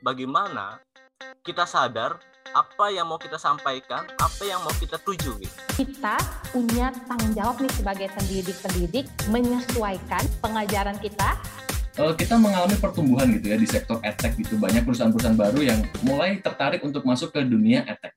bagaimana kita sadar apa yang mau kita sampaikan, apa yang mau kita tuju gitu. Kita punya tanggung jawab nih sebagai pendidik-pendidik menyesuaikan pengajaran kita kita mengalami pertumbuhan gitu ya di sektor edtech gitu banyak perusahaan-perusahaan baru yang mulai tertarik untuk masuk ke dunia edtech.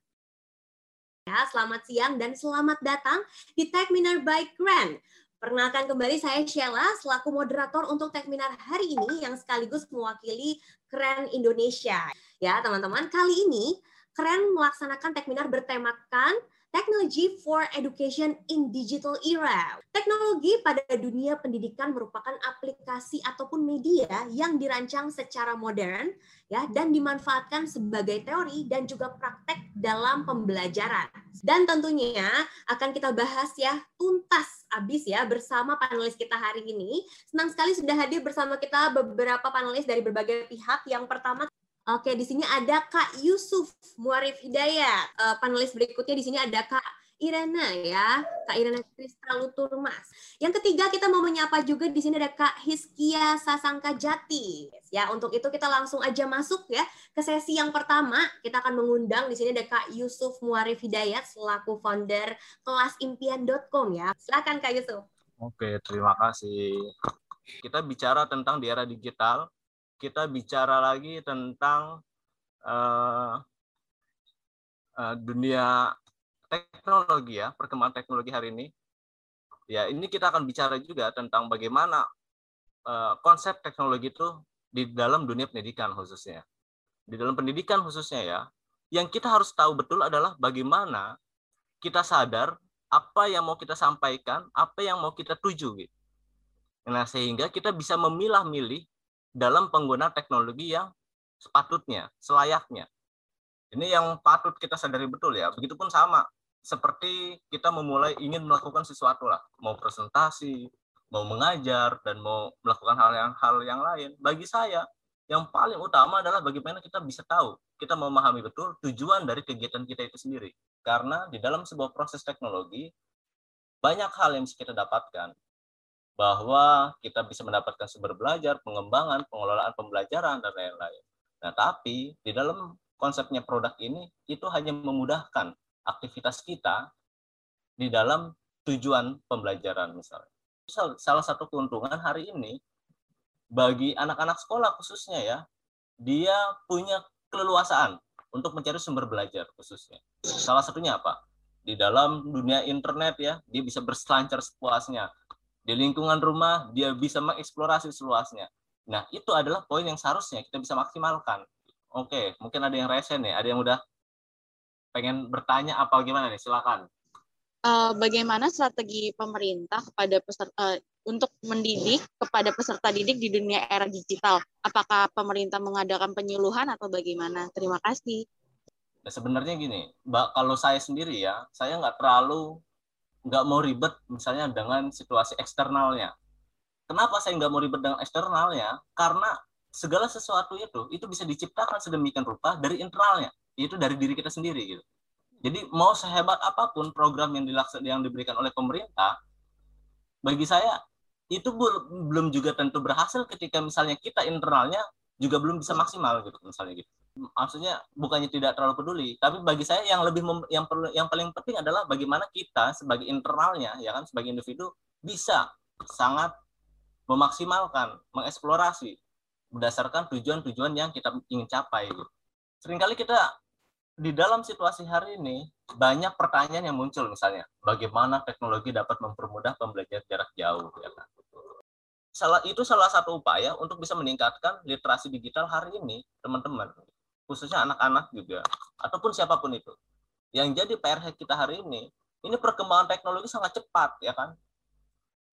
Ya, selamat siang dan selamat datang di Techminar by Grand. Perkenalkan kembali saya Sheila selaku moderator untuk Techminar hari ini yang sekaligus mewakili Keren Indonesia. Ya, teman-teman, kali ini Keren melaksanakan Techminar bertemakan Technology for Education in Digital Era. Teknologi pada dunia pendidikan merupakan aplikasi ataupun media yang dirancang secara modern ya dan dimanfaatkan sebagai teori dan juga praktek dalam pembelajaran. Dan tentunya akan kita bahas ya tuntas abis ya bersama panelis kita hari ini. Senang sekali sudah hadir bersama kita beberapa panelis dari berbagai pihak. Yang pertama Oke, di sini ada Kak Yusuf Muarif Hidayat. Uh, panelis berikutnya di sini ada Kak Irena ya, Kak Irena Kristal Luturmas. Yang ketiga kita mau menyapa juga di sini ada Kak Hiskia Sasangka Jati. Ya, untuk itu kita langsung aja masuk ya ke sesi yang pertama. Kita akan mengundang di sini ada Kak Yusuf Muarif Hidayat selaku founder kelasimpian.com ya. Silakan Kak Yusuf. Oke, terima kasih. Kita bicara tentang di era digital, kita bicara lagi tentang uh, uh, dunia teknologi ya, perkembangan teknologi hari ini. Ya, ini kita akan bicara juga tentang bagaimana uh, konsep teknologi itu di dalam dunia pendidikan khususnya. Di dalam pendidikan khususnya ya, yang kita harus tahu betul adalah bagaimana kita sadar apa yang mau kita sampaikan, apa yang mau kita tuju gitu. Nah, sehingga kita bisa memilah-milih dalam penggunaan teknologi yang sepatutnya, selayaknya. Ini yang patut kita sadari betul ya. Begitupun sama seperti kita memulai ingin melakukan sesuatu lah, mau presentasi, mau mengajar dan mau melakukan hal yang hal yang lain. Bagi saya yang paling utama adalah bagaimana kita bisa tahu, kita memahami betul tujuan dari kegiatan kita itu sendiri. Karena di dalam sebuah proses teknologi banyak hal yang bisa kita dapatkan bahwa kita bisa mendapatkan sumber belajar, pengembangan, pengelolaan pembelajaran, dan lain-lain. Nah, tapi di dalam konsepnya produk ini, itu hanya memudahkan aktivitas kita di dalam tujuan pembelajaran misalnya. Salah satu keuntungan hari ini, bagi anak-anak sekolah khususnya ya, dia punya keleluasaan untuk mencari sumber belajar khususnya. Salah satunya apa? Di dalam dunia internet ya, dia bisa berselancar sepuasnya di lingkungan rumah dia bisa mengeksplorasi seluasnya. Nah, itu adalah poin yang seharusnya kita bisa maksimalkan. Oke, mungkin ada yang resen nih, ada yang udah pengen bertanya apa gimana nih, silakan. Uh, bagaimana strategi pemerintah kepada peserta uh, untuk mendidik kepada peserta didik di dunia era digital? Apakah pemerintah mengadakan penyuluhan atau bagaimana? Terima kasih. Nah, sebenarnya gini, kalau saya sendiri ya, saya nggak terlalu nggak mau ribet misalnya dengan situasi eksternalnya. Kenapa saya nggak mau ribet dengan eksternalnya? Karena segala sesuatu itu itu bisa diciptakan sedemikian rupa dari internalnya, itu dari diri kita sendiri gitu. Jadi mau sehebat apa pun program yang dilaksanakan yang diberikan oleh pemerintah, bagi saya itu belum juga tentu berhasil ketika misalnya kita internalnya juga belum bisa maksimal gitu misalnya gitu maksudnya bukannya tidak terlalu peduli, tapi bagi saya yang lebih mem, yang perlu yang paling penting adalah bagaimana kita sebagai internalnya ya kan sebagai individu bisa sangat memaksimalkan, mengeksplorasi berdasarkan tujuan-tujuan yang kita ingin capai. Seringkali kita di dalam situasi hari ini banyak pertanyaan yang muncul misalnya bagaimana teknologi dapat mempermudah pembelajaran jarak jauh ya kan salah itu salah satu upaya untuk bisa meningkatkan literasi digital hari ini teman-teman khususnya anak-anak juga ataupun siapa pun itu. Yang jadi PR kita hari ini ini perkembangan teknologi sangat cepat ya kan?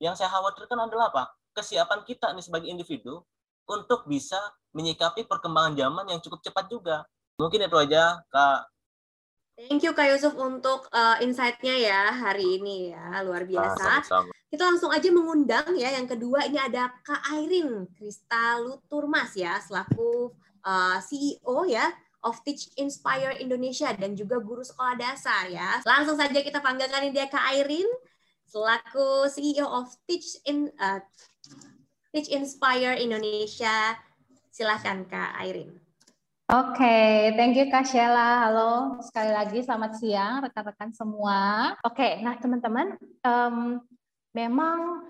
Yang saya khawatirkan adalah apa? Kesiapan kita nih sebagai individu untuk bisa menyikapi perkembangan zaman yang cukup cepat juga. Mungkin itu aja kak. Thank you Kak Yusuf untuk uh, insight-nya ya hari ini ya. Luar biasa. Ah, Kita langsung aja mengundang ya. Yang kedua ini ada Kak Airin Kristal Luturmas ya selaku uh, CEO ya of Teach Inspire Indonesia dan juga guru sekolah dasar ya. Langsung saja kita panggilkan dia Kak Airin selaku CEO of Teach in uh, Teach Inspire Indonesia. Silahkan Kak Airin. Oke, okay, thank you Kak Sheila. Halo, sekali lagi selamat siang rekan-rekan semua. Oke, okay, nah teman-teman, um, memang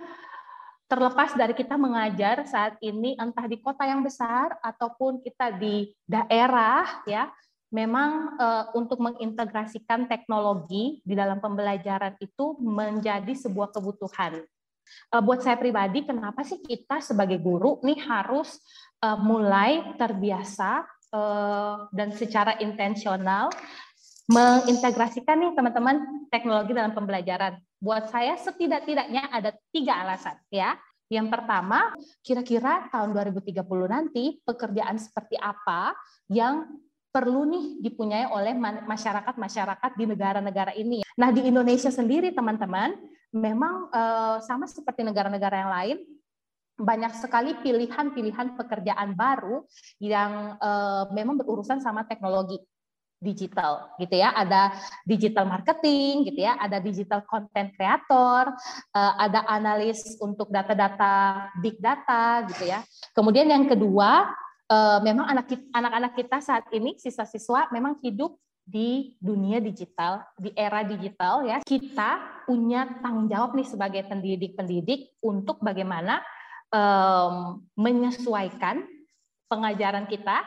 terlepas dari kita mengajar saat ini entah di kota yang besar ataupun kita di daerah ya, memang uh, untuk mengintegrasikan teknologi di dalam pembelajaran itu menjadi sebuah kebutuhan. Uh, buat saya pribadi, kenapa sih kita sebagai guru nih harus uh, mulai terbiasa dan secara intensional mengintegrasikan nih teman-teman teknologi dalam pembelajaran. Buat saya setidak-tidaknya ada tiga alasan ya. Yang pertama, kira-kira tahun 2030 nanti pekerjaan seperti apa yang perlu nih dipunyai oleh masyarakat-masyarakat di negara-negara ini. Nah, di Indonesia sendiri teman-teman, memang eh, sama seperti negara-negara yang lain, banyak sekali pilihan-pilihan pekerjaan baru yang uh, memang berurusan sama teknologi digital gitu ya. Ada digital marketing gitu ya. Ada digital content creator uh, ada analis untuk data-data big data gitu ya. Kemudian yang kedua uh, memang anak anak-anak kita saat ini siswa-siswa memang hidup di dunia digital di era digital ya. Kita punya tanggung jawab nih sebagai pendidik-pendidik untuk bagaimana menyesuaikan pengajaran kita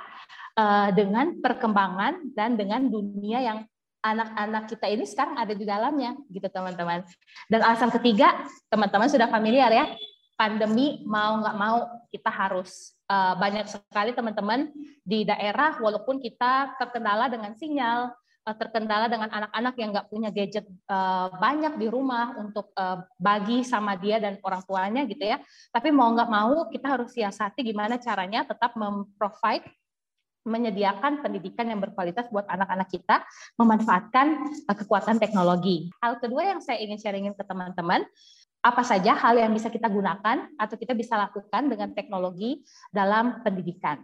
uh, dengan perkembangan dan dengan dunia yang anak-anak kita ini sekarang ada di dalamnya gitu teman-teman. Dan alasan ketiga teman-teman sudah familiar ya pandemi mau nggak mau kita harus uh, banyak sekali teman-teman di daerah walaupun kita terkendala dengan sinyal Eh, terkendala dengan anak-anak yang nggak punya gadget uh, banyak di rumah untuk uh, bagi sama dia dan orang tuanya gitu ya. Tapi mau nggak mau kita harus siasati gimana caranya tetap memprovide menyediakan pendidikan yang berkualitas buat anak-anak kita, memanfaatkan uh, kekuatan teknologi. Hal kedua yang saya ingin sharingin ke teman-teman, apa saja hal yang bisa kita gunakan atau kita bisa lakukan dengan teknologi dalam pendidikan.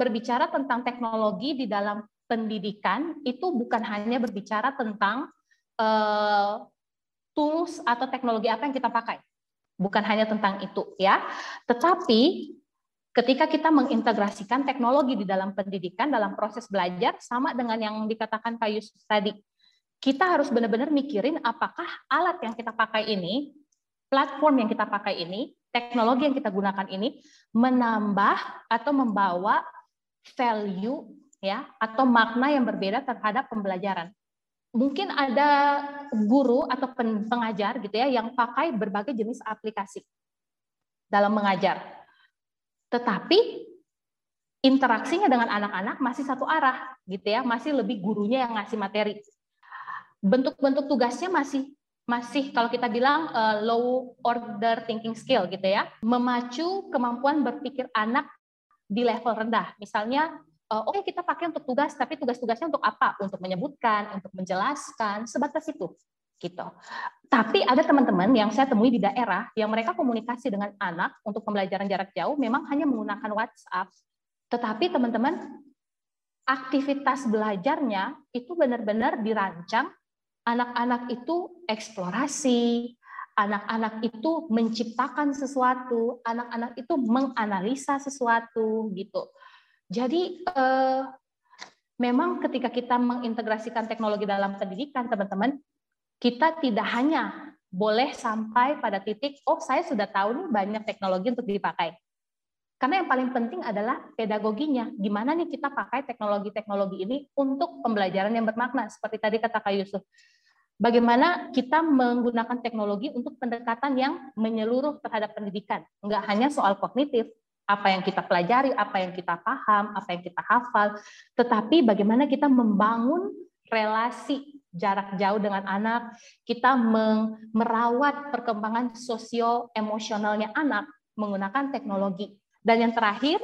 berbicara tentang teknologi di dalam pendidikan itu bukan hanya berbicara tentang uh, tools atau teknologi apa yang kita pakai. Bukan hanya tentang itu ya. Tetapi ketika kita mengintegrasikan teknologi di dalam pendidikan dalam proses belajar sama dengan yang dikatakan Pak Yusuf tadi. Kita harus benar-benar mikirin apakah alat yang kita pakai ini, platform yang kita pakai ini, teknologi yang kita gunakan ini menambah atau membawa value ya atau makna yang berbeda terhadap pembelajaran. Mungkin ada guru atau pengajar gitu ya yang pakai berbagai jenis aplikasi dalam mengajar. Tetapi interaksinya dengan anak-anak masih satu arah gitu ya, masih lebih gurunya yang ngasih materi. Bentuk-bentuk tugasnya masih masih kalau kita bilang uh, low order thinking skill gitu ya, memacu kemampuan berpikir anak di level rendah. Misalnya uh, oke okay, kita pakai untuk tugas, tapi tugas-tugasnya untuk apa? Untuk menyebutkan, untuk menjelaskan, sebatas itu gitu. Tapi ada teman-teman yang saya temui di daerah yang mereka komunikasi dengan anak untuk pembelajaran jarak jauh memang hanya menggunakan WhatsApp. Tetapi teman-teman aktivitas belajarnya itu benar-benar dirancang anak-anak itu eksplorasi, anak-anak itu menciptakan sesuatu, anak-anak itu menganalisa sesuatu gitu. Jadi eh, memang ketika kita mengintegrasikan teknologi dalam pendidikan, teman-teman, kita tidak hanya boleh sampai pada titik, oh saya sudah tahu nih banyak teknologi untuk dipakai. Karena yang paling penting adalah pedagoginya. Gimana nih kita pakai teknologi-teknologi ini untuk pembelajaran yang bermakna. Seperti tadi kata Kak Yusuf. Bagaimana kita menggunakan teknologi untuk pendekatan yang menyeluruh terhadap pendidikan. Enggak hanya soal kognitif, apa yang kita pelajari, apa yang kita paham, apa yang kita hafal, tetapi bagaimana kita membangun relasi jarak jauh dengan anak, kita merawat perkembangan sosio emosionalnya anak menggunakan teknologi. Dan yang terakhir,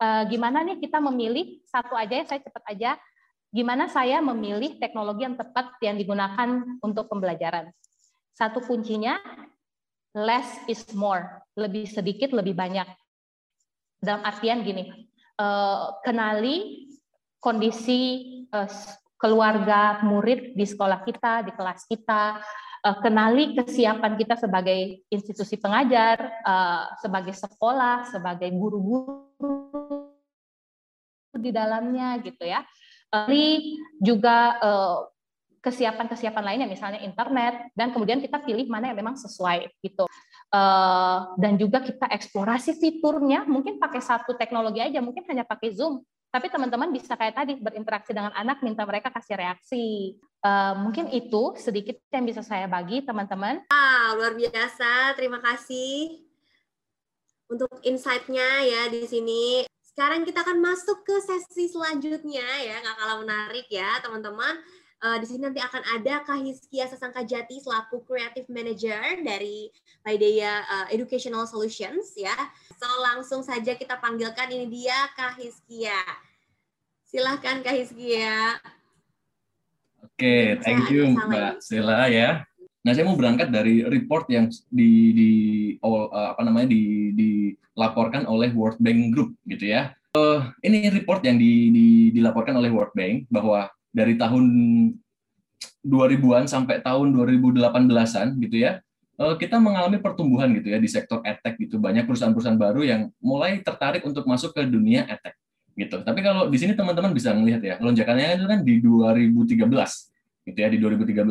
eh, gimana nih kita memilih satu aja ya saya cepat aja, gimana saya memilih teknologi yang tepat yang digunakan untuk pembelajaran. Satu kuncinya less is more, lebih sedikit lebih banyak dalam artian gini, uh, kenali kondisi uh, keluarga murid di sekolah kita, di kelas kita, uh, kenali kesiapan kita sebagai institusi pengajar, uh, sebagai sekolah, sebagai guru-guru di dalamnya gitu ya. Lalu juga kesiapan-kesiapan lainnya misalnya internet dan kemudian kita pilih mana yang memang sesuai gitu dan juga kita eksplorasi fiturnya mungkin pakai satu teknologi aja mungkin hanya pakai zoom tapi teman-teman bisa kayak tadi berinteraksi dengan anak minta mereka kasih reaksi. Mungkin itu sedikit yang bisa saya bagi teman-teman. Ah luar biasa. Terima kasih untuk insight-nya ya di sini. Sekarang kita akan masuk ke sesi selanjutnya ya. Nggak kalah menarik ya teman-teman Uh, di sini nanti akan ada Kahiskia Sasangka Jati selaku Creative Manager dari Paideia uh, Educational Solutions ya. So langsung saja kita panggilkan ini dia Kahiskia. Silahkan Kahiskia. Oke, okay, thank you Mbak Sela ya. Nah, saya mau berangkat dari report yang di, di oh, apa namanya di, dilaporkan oleh World Bank Group gitu ya. Uh, ini report yang di, di, dilaporkan oleh World Bank bahwa dari tahun 2000-an sampai tahun 2018-an gitu ya, eh, kita mengalami pertumbuhan gitu ya di sektor edtech gitu. Banyak perusahaan-perusahaan baru yang mulai tertarik untuk masuk ke dunia edtech gitu. Tapi kalau di sini teman-teman bisa melihat ya, lonjakannya itu kan di 2013 gitu ya. Di 2013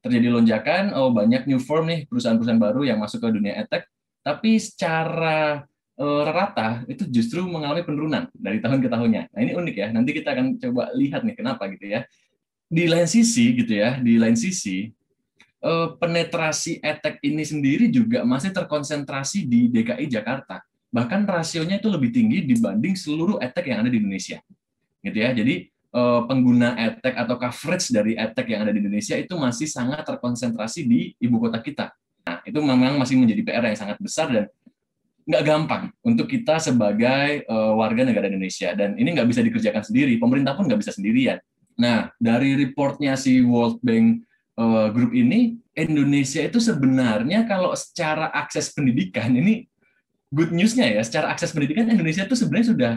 terjadi lonjakan, oh banyak new form nih perusahaan-perusahaan baru yang masuk ke dunia edtech. Tapi secara rata itu justru mengalami penurunan dari tahun ke tahunnya. Nah ini unik ya. Nanti kita akan coba lihat nih kenapa gitu ya. Di lain sisi gitu ya, di lain sisi uh, penetrasi etek ini sendiri juga masih terkonsentrasi di DKI Jakarta. Bahkan rasionya itu lebih tinggi dibanding seluruh etek yang ada di Indonesia. Gitu ya. Jadi uh, pengguna etek atau coverage dari etek yang ada di Indonesia itu masih sangat terkonsentrasi di ibu kota kita. Nah, itu memang masih menjadi PR yang sangat besar dan nggak gampang untuk kita sebagai uh, warga negara Indonesia. Dan ini nggak bisa dikerjakan sendiri pemerintah pun nggak bisa sendirian. Nah dari reportnya si World Bank uh, Group ini Indonesia itu sebenarnya kalau secara akses pendidikan ini good newsnya ya secara akses pendidikan Indonesia itu sebenarnya sudah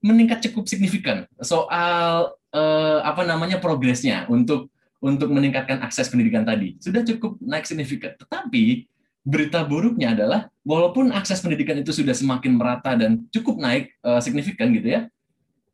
meningkat cukup signifikan. Soal uh, apa namanya progresnya untuk untuk meningkatkan akses pendidikan tadi sudah cukup naik signifikan. Tetapi berita buruknya adalah walaupun akses pendidikan itu sudah semakin merata dan cukup naik uh, signifikan gitu ya,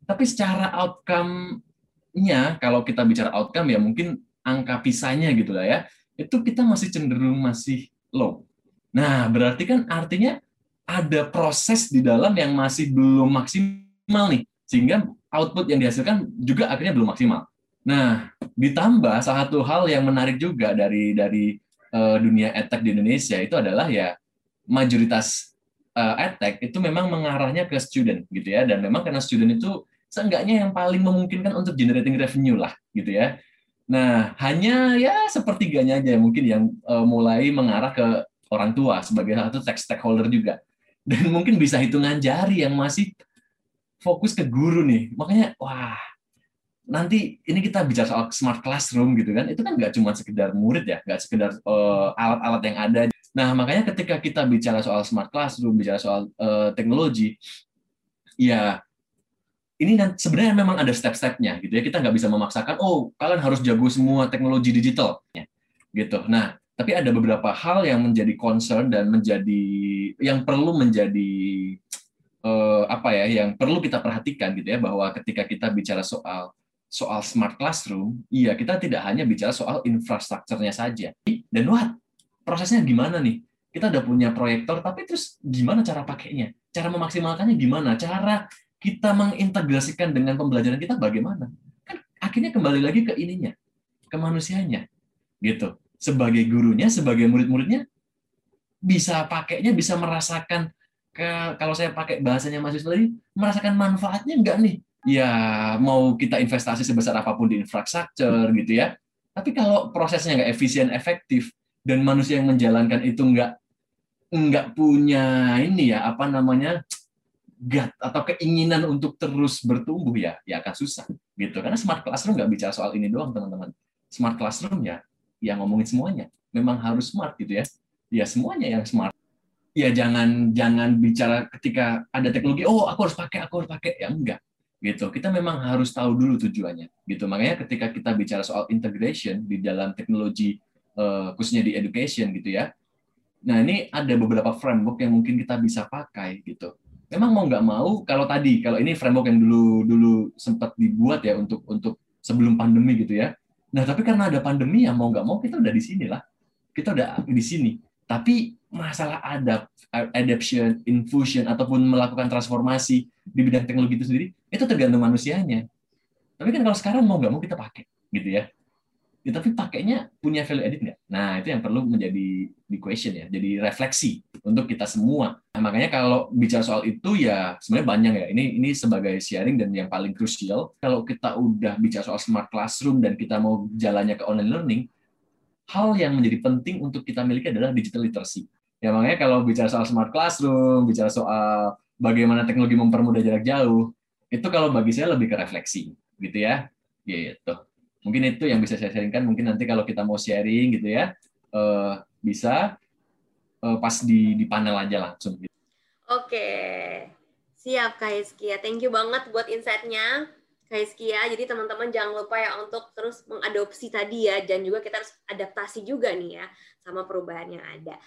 tapi secara outcome-nya kalau kita bicara outcome ya mungkin angka pisahnya gitu lah ya, itu kita masih cenderung masih low. Nah, berarti kan artinya ada proses di dalam yang masih belum maksimal nih, sehingga output yang dihasilkan juga akhirnya belum maksimal. Nah, ditambah salah satu hal yang menarik juga dari dari uh, dunia edtech di Indonesia itu adalah ya mayoritas uh, edtech itu memang mengarahnya ke student gitu ya dan memang karena student itu seenggaknya yang paling memungkinkan untuk generating revenue lah gitu ya. Nah, hanya ya sepertiganya aja mungkin yang uh, mulai mengarah ke orang tua sebagai satu stakeholder juga. Dan mungkin bisa hitungan jari yang masih fokus ke guru nih. Makanya wah, nanti ini kita bicara soal smart classroom gitu kan itu kan nggak cuma sekedar murid ya nggak sekedar uh, alat-alat yang ada. Nah makanya ketika kita bicara soal smart classroom bicara soal uh, teknologi ya ini sebenarnya memang ada step-stepnya gitu ya. Kita nggak bisa memaksakan oh kalian harus jago semua teknologi digital gitu. Nah tapi ada beberapa hal yang menjadi concern dan menjadi yang perlu menjadi uh, apa ya yang perlu kita perhatikan gitu ya bahwa ketika kita bicara soal soal smart classroom, iya kita tidak hanya bicara soal infrastrukturnya saja. Dan what? Prosesnya gimana nih? Kita udah punya proyektor, tapi terus gimana cara pakainya? Cara memaksimalkannya gimana? Cara kita mengintegrasikan dengan pembelajaran kita bagaimana? Kan akhirnya kembali lagi ke ininya, ke manusianya. Gitu. Sebagai gurunya, sebagai murid-muridnya, bisa pakainya, bisa merasakan ke, kalau saya pakai bahasanya mahasiswa tadi, merasakan manfaatnya enggak nih? Ya mau kita investasi sebesar apa pun di infrastruktur gitu ya, tapi kalau prosesnya nggak efisien, efektif, dan manusia yang menjalankan itu nggak nggak punya ini ya apa namanya gut atau keinginan untuk terus bertumbuh ya ya akan susah gitu. Karena smart classroom nggak bicara soal ini doang teman-teman. Smart classroom ya yang ngomongin semuanya. Memang harus smart gitu ya. Ya semuanya yang smart. Ya jangan jangan bicara ketika ada teknologi oh aku harus pakai aku harus pakai. Ya enggak gitu. Kita memang harus tahu dulu tujuannya gitu. Makanya ketika kita bicara soal integration di dalam teknologi uh, khususnya di education gitu ya. Nah ini ada beberapa framework yang mungkin kita bisa pakai gitu. Memang mau nggak mau kalau tadi kalau ini framework yang dulu dulu sempat dibuat ya untuk untuk sebelum pandemi gitu ya. Nah tapi karena ada pandemi ya mau nggak mau kita udah di sini lah, kita udah di sini. Tapi masalah adapt, adaptation, infusion ataupun melakukan transformasi di bidang teknologi itu sendiri itu tergantung manusianya. Tapi kan kalau sekarang mau nggak mau kita pakai gitu ya ya, tapi pakainya punya value added nggak? Nah, itu yang perlu menjadi di question ya, jadi refleksi untuk kita semua. Nah, makanya kalau bicara soal itu ya sebenarnya banyak ya. Ini ini sebagai sharing dan yang paling krusial. Kalau kita udah bicara soal smart classroom dan kita mau jalannya ke online learning, hal yang menjadi penting untuk kita miliki adalah digital literacy. Ya makanya kalau bicara soal smart classroom, bicara soal bagaimana teknologi mempermudah jarak jauh, itu kalau bagi saya lebih ke refleksi, gitu ya. Gitu. Mungkin itu yang bisa saya sharingkan. Mungkin nanti kalau kita mau sharing gitu ya uh, bisa uh, pas di di panel aja langsung. Gitu. oke. Siap Kak thank you banget buat insight-nya Kak Hizkia. Jadi teman-teman jangan lupa ya untuk terus mengadopsi tadi ya. Dan juga kita harus adaptasi juga nih ya sama perubahan yang ada